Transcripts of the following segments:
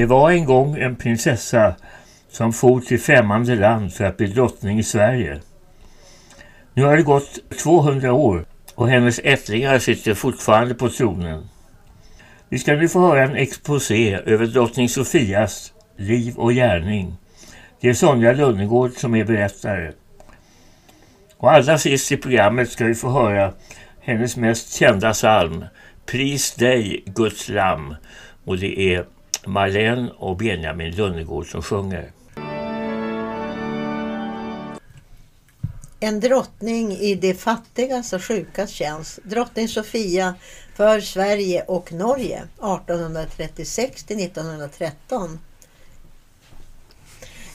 Det var en gång en prinsessa som for till främmande land för att bli drottning i Sverige. Nu har det gått 200 år och hennes ättlingar sitter fortfarande på tronen. Vi ska nu få höra en exposé över drottning Sofias liv och gärning. Det är Sonja Lundegård som är berättare. Och allra sist i programmet ska vi få höra hennes mest kända psalm Pris dig Guds lamm och det är Marlene och Benjamin Lundegård som sjunger. En drottning i de fattigas och sjukas tjänst. Drottning Sofia för Sverige och Norge 1836 till 1913.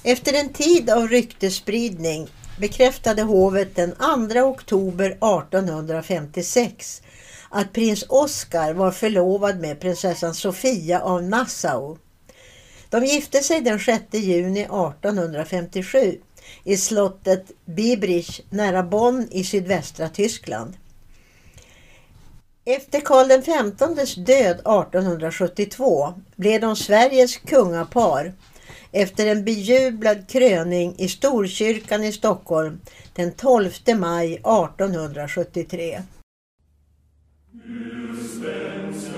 Efter en tid av ryktespridning bekräftade hovet den 2 oktober 1856 att prins Oscar var förlovad med prinsessan Sofia av Nassau. De gifte sig den 6 juni 1857 i slottet Bibrich nära Bonn i sydvästra Tyskland. Efter Karl XVs död 1872 blev de Sveriges kungapar efter en bejublad kröning i Storkyrkan i Stockholm den 12 maj 1873. Üstens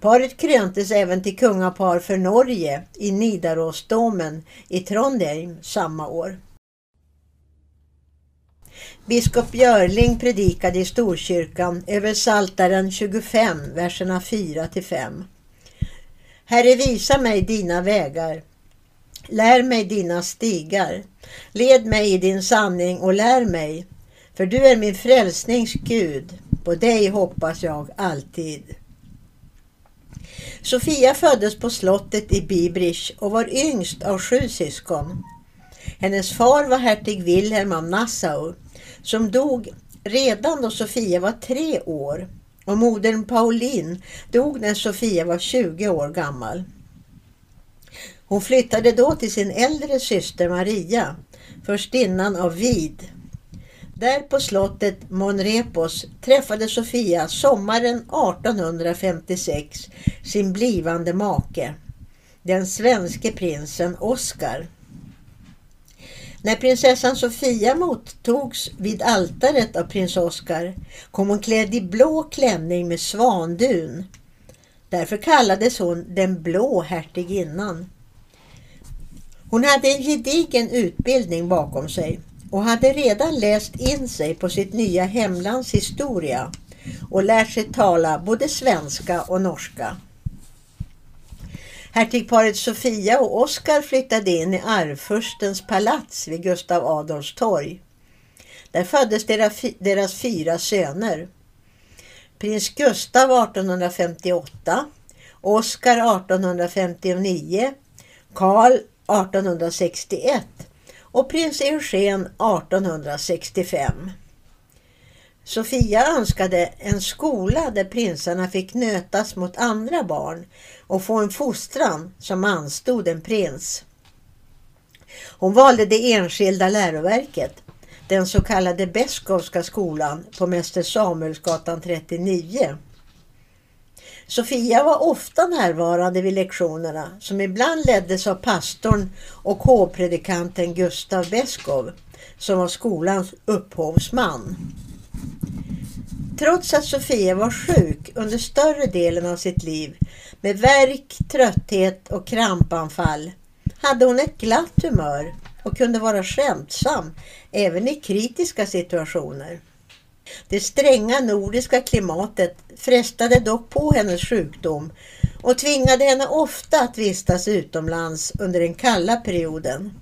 Paret kröntes även till kungapar för Norge i Nidarosdomen i Trondheim samma år. Biskop Björling predikade i Storkyrkan över Saltaren 25, verserna 4 5. Herre, visa mig dina vägar. Lär mig dina stigar. Led mig i din sanning och lär mig, för du är min frälsnings Gud. På dig hoppas jag alltid. Sofia föddes på slottet i Bibrich och var yngst av sju syskon. Hennes far var hertig Wilhelm av Nassau som dog redan då Sofia var tre år och modern Pauline dog när Sofia var 20 år gammal. Hon flyttade då till sin äldre syster Maria, förstinnan av Vid, där på slottet Monrepos träffade Sofia sommaren 1856 sin blivande make, den svenske prinsen Oscar. När prinsessan Sofia mottogs vid altaret av prins Oscar kom hon klädd i blå klänning med svandun. Därför kallades hon den blå hertiginnan. Hon hade en gedigen utbildning bakom sig och hade redan läst in sig på sitt nya hemlands historia och lärt sig tala både svenska och norska. Hertigparet Sofia och Oskar flyttade in i arvfurstens palats vid Gustav Adolfs torg. Där föddes deras fyra söner. Prins Gustav 1858, Oskar 1859, Karl 1861 och prins Eugen 1865. Sofia önskade en skola där prinsarna fick nötas mot andra barn och få en fostran som anstod en prins. Hon valde det enskilda läroverket, den så kallade Beskowska skolan på Mäster Samuelsgatan 39. Sofia var ofta närvarande vid lektionerna som ibland leddes av pastorn och hovpredikanten Gustav Beskow som var skolans upphovsman. Trots att Sofia var sjuk under större delen av sitt liv med värk, trötthet och krampanfall hade hon ett glatt humör och kunde vara skämtsam även i kritiska situationer. Det stränga nordiska klimatet frestade dock på hennes sjukdom och tvingade henne ofta att vistas utomlands under den kalla perioden.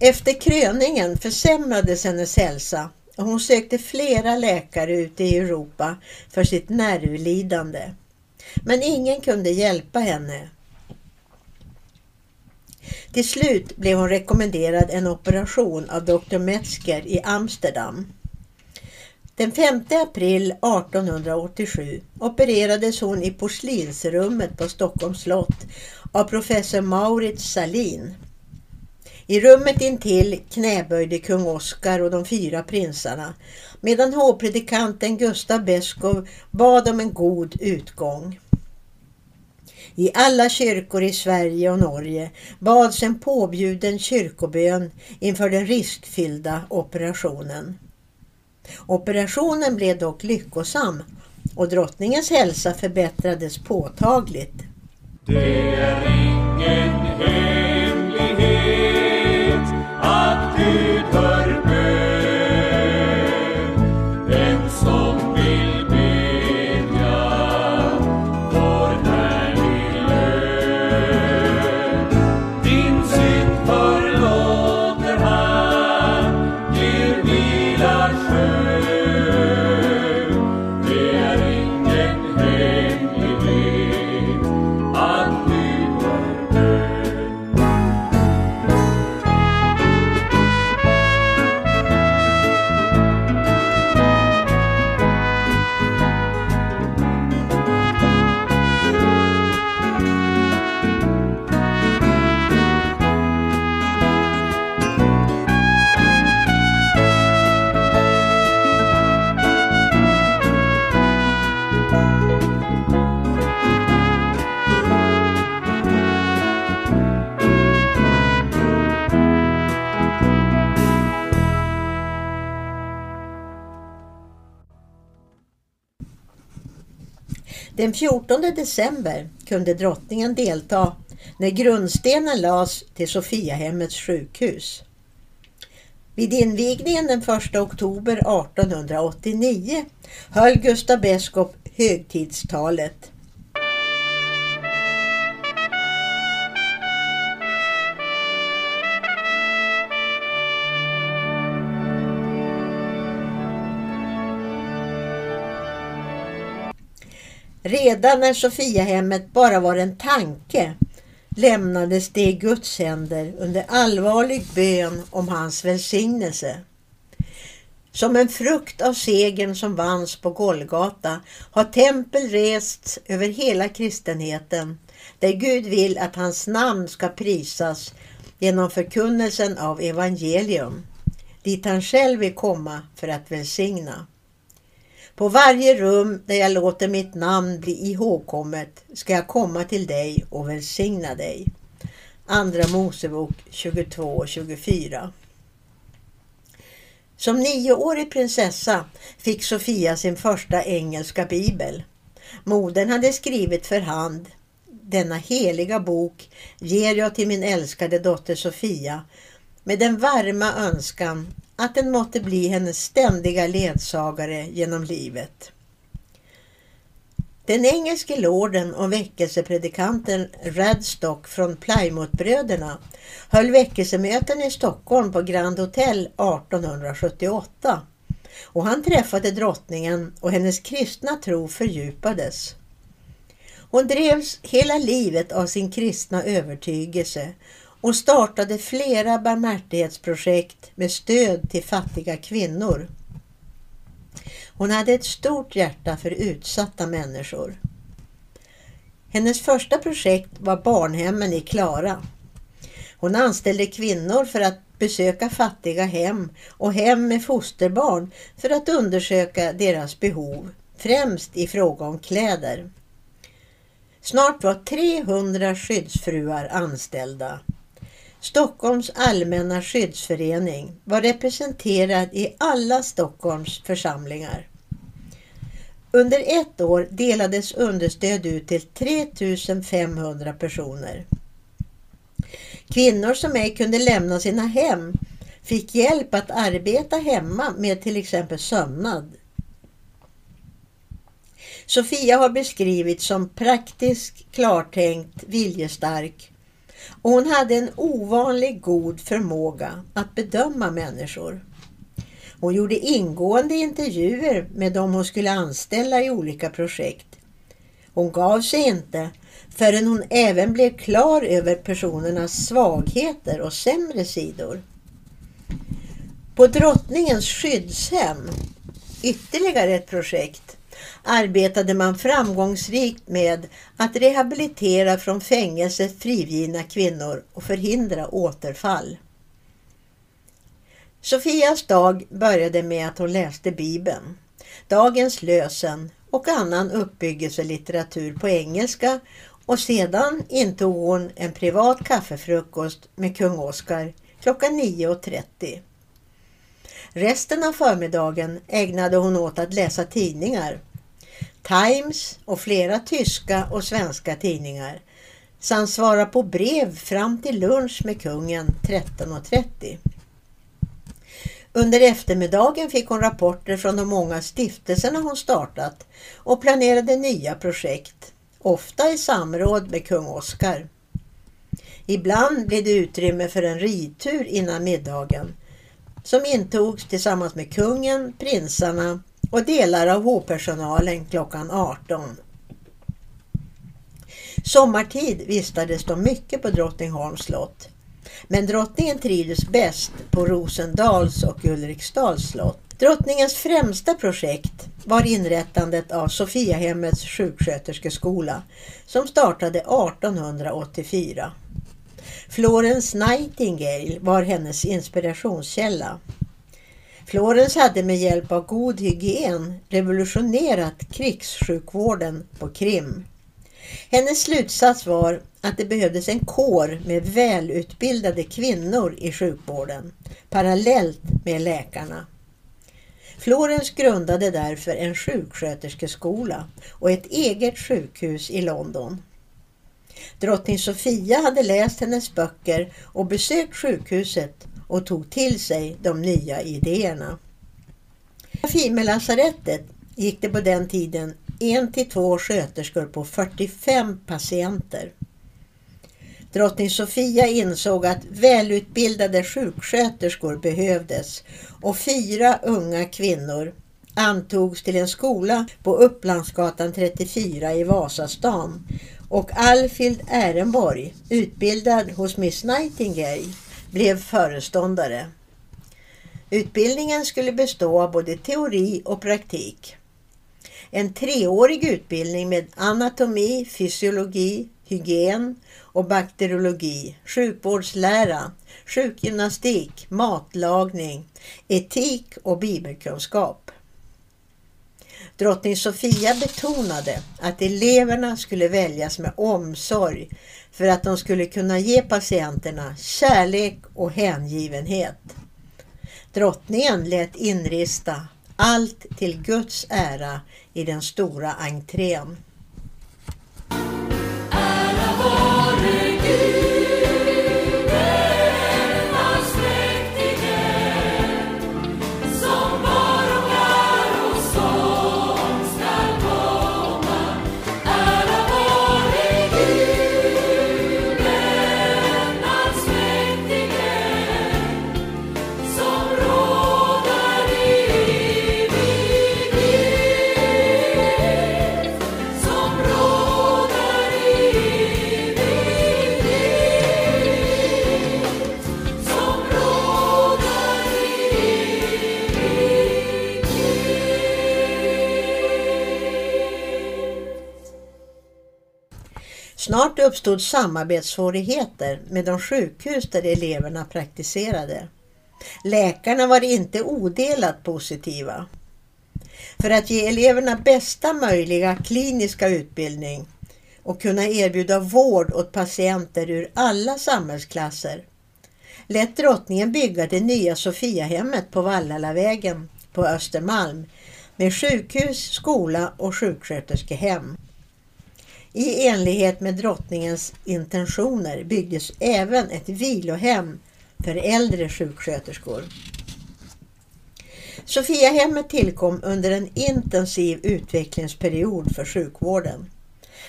Efter kröningen försämrades hennes hälsa och hon sökte flera läkare ute i Europa för sitt nervlidande. Men ingen kunde hjälpa henne. Till slut blev hon rekommenderad en operation av Dr. Metzger i Amsterdam. Den 5 april 1887 opererades hon i porslinsrummet på Stockholms slott av professor Maurits Salin. I rummet intill knäböjde kung Oscar och de fyra prinsarna medan hovpredikanten Gustav Beskow bad om en god utgång. I alla kyrkor i Sverige och Norge bads en påbjuden kyrkobön inför den riskfyllda operationen. Operationen blev dock lyckosam och drottningens hälsa förbättrades påtagligt. Den 14 december kunde drottningen delta när grundstenen lades till Sofiahemmets sjukhus. Vid invigningen den 1 oktober 1889 höll Gustav Beskow högtidstalet. Redan när Sofiahemmet bara var en tanke lämnades det i Guds händer under allvarlig bön om hans välsignelse. Som en frukt av segern som vanns på Golgata har tempel rests över hela kristenheten där Gud vill att hans namn ska prisas genom förkunnelsen av evangelium dit han själv vill komma för att välsigna. På varje rum där jag låter mitt namn bli ihågkommet ska jag komma till dig och välsigna dig. Andra Mosebok 22 och 24. Som nioårig prinsessa fick Sofia sin första engelska bibel. Modern hade skrivit för hand. Denna heliga bok ger jag till min älskade dotter Sofia med den varma önskan att den måtte bli hennes ständiga ledsagare genom livet. Den engelske lorden och väckelsepredikanten Radstock från Plymouthbröderna höll väckelsemöten i Stockholm på Grand Hotel 1878 och han träffade drottningen och hennes kristna tro fördjupades. Hon drevs hela livet av sin kristna övertygelse och startade flera barmhärtighetsprojekt med stöd till fattiga kvinnor. Hon hade ett stort hjärta för utsatta människor. Hennes första projekt var barnhemmen i Klara. Hon anställde kvinnor för att besöka fattiga hem och hem med fosterbarn för att undersöka deras behov främst i fråga om kläder. Snart var 300 skyddsfruar anställda. Stockholms allmänna skyddsförening var representerad i alla Stockholms församlingar. Under ett år delades understöd ut till 3500 personer. Kvinnor som ej kunde lämna sina hem fick hjälp att arbeta hemma med till exempel sömnad. Sofia har beskrivits som praktisk, klartänkt, viljestark och hon hade en ovanlig god förmåga att bedöma människor. Hon gjorde ingående intervjuer med dem hon skulle anställa i olika projekt. Hon gav sig inte förrän hon även blev klar över personernas svagheter och sämre sidor. På Drottningens skyddshem, ytterligare ett projekt, arbetade man framgångsrikt med att rehabilitera från fängelse frigivna kvinnor och förhindra återfall. Sofias dag började med att hon läste Bibeln, dagens lösen och annan uppbyggelselitteratur på engelska och sedan intog hon en privat kaffefrukost med kung Oscar klockan 9.30. Resten av förmiddagen ägnade hon åt att läsa tidningar. Times och flera tyska och svenska tidningar samt svara på brev fram till lunch med kungen 13.30. Under eftermiddagen fick hon rapporter från de många stiftelserna hon startat och planerade nya projekt, ofta i samråd med kung Oscar. Ibland blev det utrymme för en ridtur innan middagen som intogs tillsammans med kungen, prinsarna och delar av hovpersonalen klockan 18. Sommartid vistades de mycket på Drottningholms slott. Men drottningen trivdes bäst på Rosendals och Ulriksdals slott. Drottningens främsta projekt var inrättandet av Sofiahemmets sjuksköterskeskola som startade 1884. Florence Nightingale var hennes inspirationskälla. Florence hade med hjälp av god hygien revolutionerat krigssjukvården på Krim. Hennes slutsats var att det behövdes en kår med välutbildade kvinnor i sjukvården, parallellt med läkarna. Florens grundade därför en sjuksköterskeskola och ett eget sjukhus i London. Drottning Sofia hade läst hennes böcker och besökt sjukhuset och tog till sig de nya idéerna. På Fimelasarettet gick det på den tiden en till två sköterskor på 45 patienter. Drottning Sofia insåg att välutbildade sjuksköterskor behövdes och fyra unga kvinnor antogs till en skola på Upplandsgatan 34 i Vasastan och Alfild Ehrenborg, utbildad hos Miss Nightingale, blev föreståndare. Utbildningen skulle bestå av både teori och praktik. En treårig utbildning med anatomi, fysiologi, hygien och bakteriologi, sjukvårdslära, sjukgymnastik, matlagning, etik och bibelkunskap. Drottning Sofia betonade att eleverna skulle väljas med omsorg för att de skulle kunna ge patienterna kärlek och hängivenhet. Drottningen lät inrista allt till Guds ära i den stora entrén. Snart uppstod samarbetssvårigheter med de sjukhus där eleverna praktiserade. Läkarna var inte odelat positiva. För att ge eleverna bästa möjliga kliniska utbildning och kunna erbjuda vård åt patienter ur alla samhällsklasser lät drottningen bygga det nya Sofiahemmet på Vallalavägen på Östermalm med sjukhus, skola och sjuksköterskehem. I enlighet med drottningens intentioner byggdes även ett vilohem för äldre sjuksköterskor. Sofiahemmet tillkom under en intensiv utvecklingsperiod för sjukvården.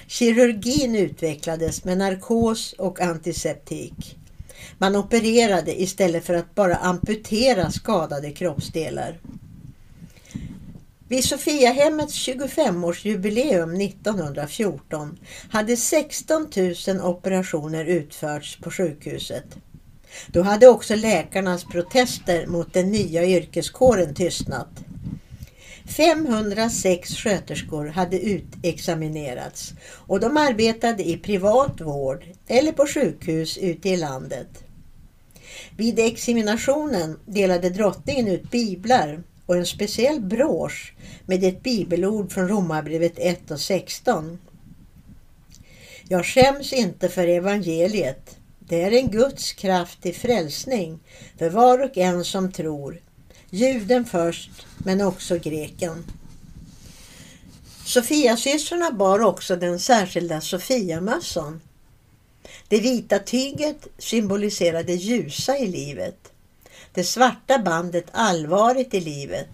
Kirurgin utvecklades med narkos och antiseptik. Man opererade istället för att bara amputera skadade kroppsdelar. Vid Sofiahemmets 25-årsjubileum 1914 hade 16 000 operationer utförts på sjukhuset. Då hade också läkarnas protester mot den nya yrkeskåren tystnat. 506 sköterskor hade utexaminerats och de arbetade i privat vård eller på sjukhus ute i landet. Vid examinationen delade drottningen ut biblar och en speciell brosch med ett bibelord från Romarbrevet 1 och 16. Jag skäms inte för evangeliet. Det är en Guds kraft till frälsning för var och en som tror. Juden först, men också greken. Sofiasystrarna bar också den särskilda Sofiamössan. Det vita tyget symboliserade ljusa i livet. Det svarta bandet allvaret i livet.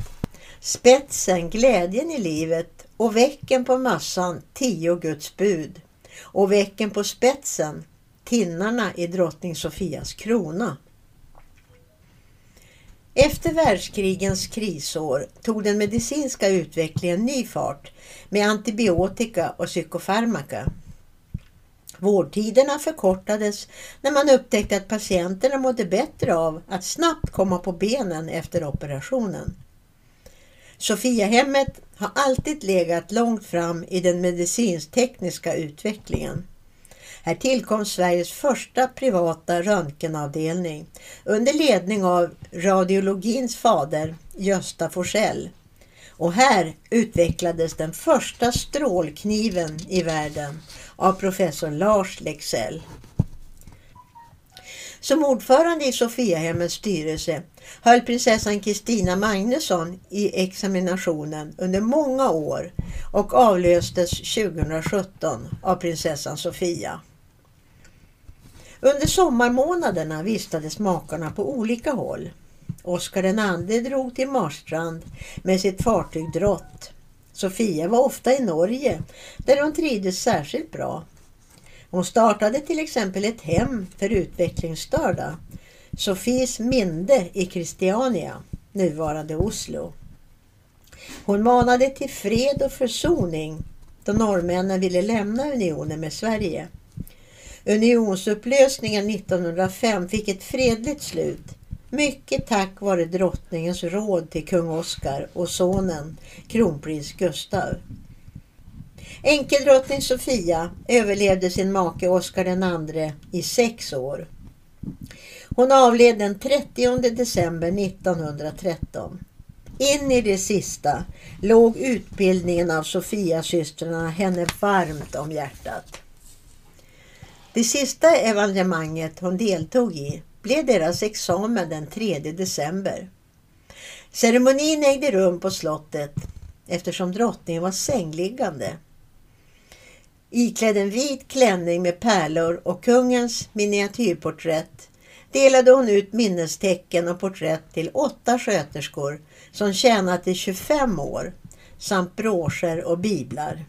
Spetsen glädjen i livet och väcken på mössan tio Guds bud. Och väcken på spetsen tinnarna i drottning Sofias krona. Efter världskrigens krisår tog den medicinska utvecklingen ny fart med antibiotika och psykofarmaka. Vårdtiderna förkortades när man upptäckte att patienterna mådde bättre av att snabbt komma på benen efter operationen. Sofiahemmet har alltid legat långt fram i den medicinsk-tekniska utvecklingen. Här tillkom Sveriges första privata röntgenavdelning under ledning av radiologins fader Gösta Forsell. Och här utvecklades den första strålkniven i världen av professor Lars Lexell. Som ordförande i Sofiahemmets styrelse höll prinsessan Kristina Magnusson i examinationen under många år och avlöstes 2017 av prinsessan Sofia. Under sommarmånaderna vistades makarna på olika håll. Oscar II drog till Marstrand med sitt fartyg Drott. Sofia var ofta i Norge där hon trivdes särskilt bra. Hon startade till exempel ett hem för utvecklingsstörda. Sofies Minde i Christiania, nuvarande Oslo. Hon manade till fred och försoning då norrmännen ville lämna unionen med Sverige. Unionsupplösningen 1905 fick ett fredligt slut. Mycket tack vare drottningens råd till kung Oscar och sonen kronprins Gustav. Enkeldrottning Sofia överlevde sin make Oscar II i sex år. Hon avled den 30 december 1913. In i det sista låg utbildningen av Sofiasystrarna henne varmt om hjärtat. Det sista evenemanget hon deltog i blev deras examen den 3 december. Ceremonin ägde rum på slottet eftersom drottningen var sängliggande. Iklädd en vit klänning med pärlor och kungens miniatyrporträtt delade hon ut minnestecken och porträtt till åtta sköterskor som tjänat i 25 år samt broscher och biblar.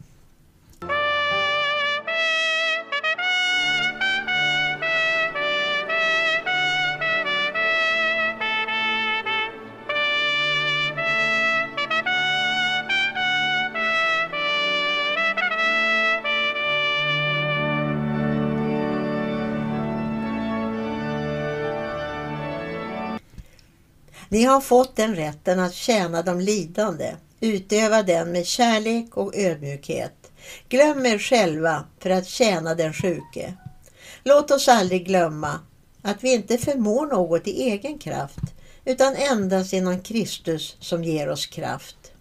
Ni har fått den rätten att tjäna de lidande. Utöva den med kärlek och ödmjukhet. Glöm er själva för att tjäna den sjuke. Låt oss aldrig glömma att vi inte förmår något i egen kraft utan endast genom Kristus som ger oss kraft.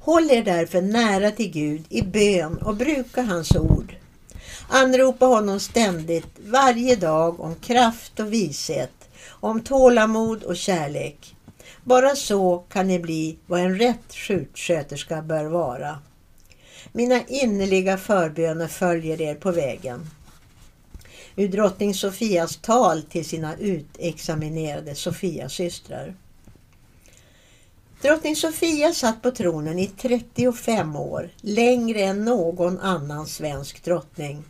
Håll er därför nära till Gud i bön och bruka hans ord. Anropa honom ständigt, varje dag, om kraft och vishet, om tålamod och kärlek. Bara så kan ni bli vad en rätt sjuksköterska bör vara. Mina innerliga förböner följer er på vägen. Ur drottning Sofias tal till sina utexaminerade Sofiasystrar. Drottning Sofia satt på tronen i 35 år, längre än någon annan svensk drottning.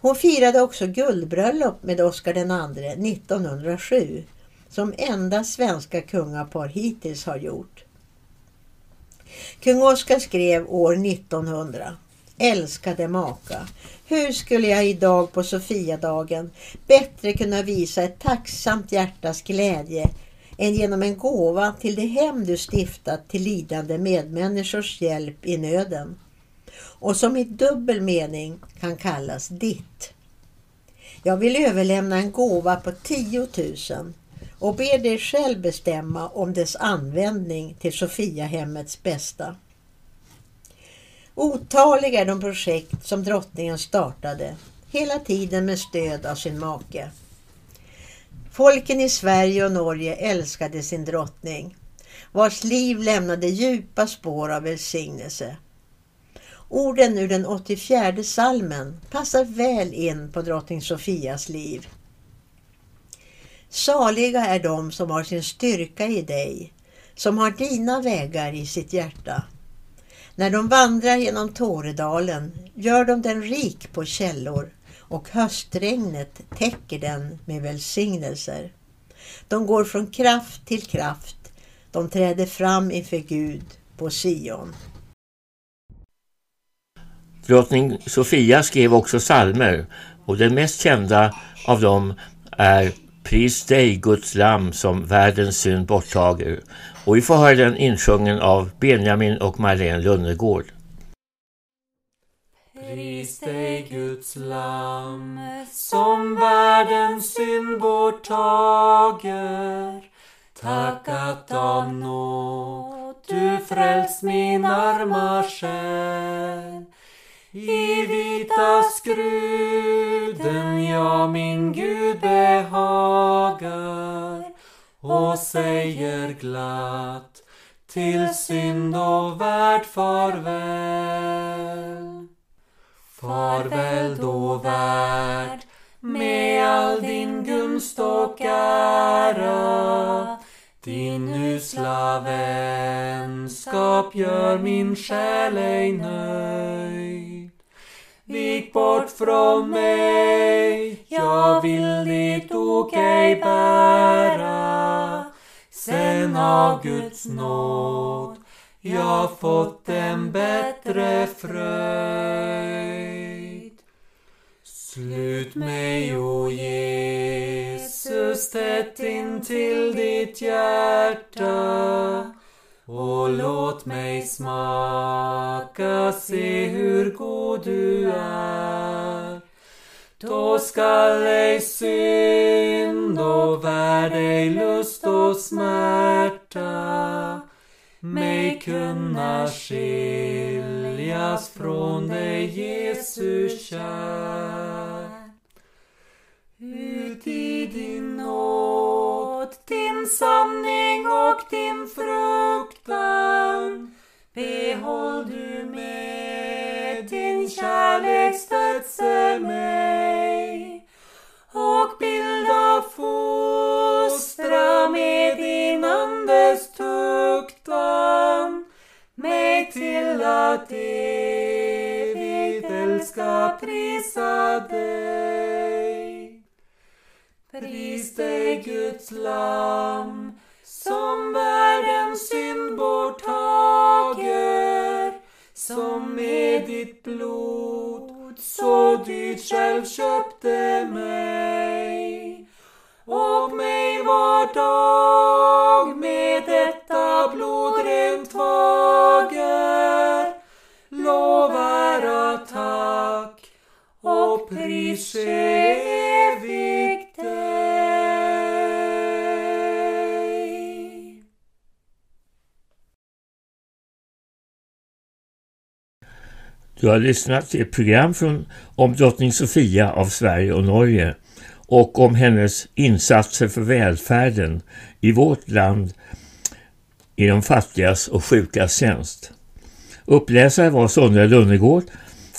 Hon firade också guldbröllop med Oscar II 1907, som enda svenska kungapar hittills har gjort. Kung Oscar skrev år 1900 Älskade maka, hur skulle jag idag på Sofiadagen bättre kunna visa ett tacksamt hjärtas glädje än genom en gåva till det hem du stiftat till lidande medmänniskors hjälp i nöden och som i dubbel mening kan kallas ditt. Jag vill överlämna en gåva på 10 000 och ber dig själv bestämma om dess användning till Sofiahemmets bästa. Otaliga är de projekt som drottningen startade, hela tiden med stöd av sin make. Folken i Sverige och Norge älskade sin drottning, vars liv lämnade djupa spår av välsignelse. Orden ur den 84 salmen passar väl in på drottning Sofias liv. Saliga är de som har sin styrka i dig, som har dina vägar i sitt hjärta. När de vandrar genom Tåredalen gör de den rik på källor och höstregnet täcker den med välsignelser. De går från kraft till kraft, de träder fram inför Gud på Sion. Drottning Sofia skrev också psalmer och den mest kända av dem är Pris dig Guds lamm som världens synd borttager. Och vi får höra den insjungen av Benjamin och Marlene Lundegård. Pris dig Guds lamm som världens synd borttager. Tack att av nåd du frälst min arma själ. I vita skruden jag min Gud behagar och säger glatt till synd och värld farväl. Farväl då värld med all din gunst och ära. Din usla vänskap gör min själ ej nöjd. Vik bort från mig, jag vill ditt ok ej bära. Sen av Guds nåd jag fått en bättre fröjd. Slut mig, o Jesus, tätt in till ditt hjärta och låt mig smaka, se hur god du är. Då skall ej synd och värld, ej lust och smärta mig kunna skiljas från dig, Jesus kär. Ut i din nåd, din sanning och din fruktan behåll du med din kärlek stödse mig och bilda fostra med din andes tuktan mig till att evigt älska prisa dig. Pris dig Guds lamm som bär som med ditt blod så dyrt själv köpte mig. Och mig var dag med detta blod rent vager. Lov, ära, tack och pris sker Du har lyssnat till ett program från, om drottning Sofia av Sverige och Norge och om hennes insatser för välfärden i vårt land i de fattigas och sjukas tjänst. Uppläsare var Sonja Lunnegård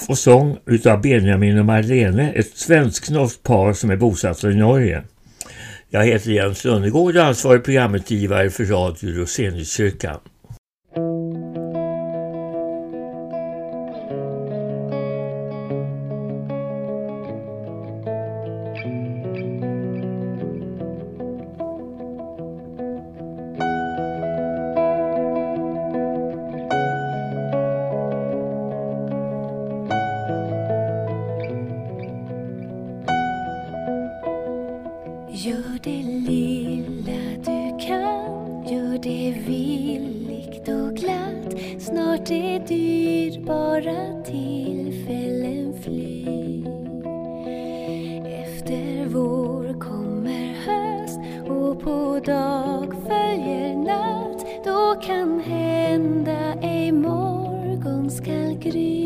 och sång utav Benjamin och Marlene, ett svensk-norskt par som är bosatta i Norge. Jag heter Jens Lunnegård och ansvarig programutgivare för Radio Roseniuskyrkan. Fröjd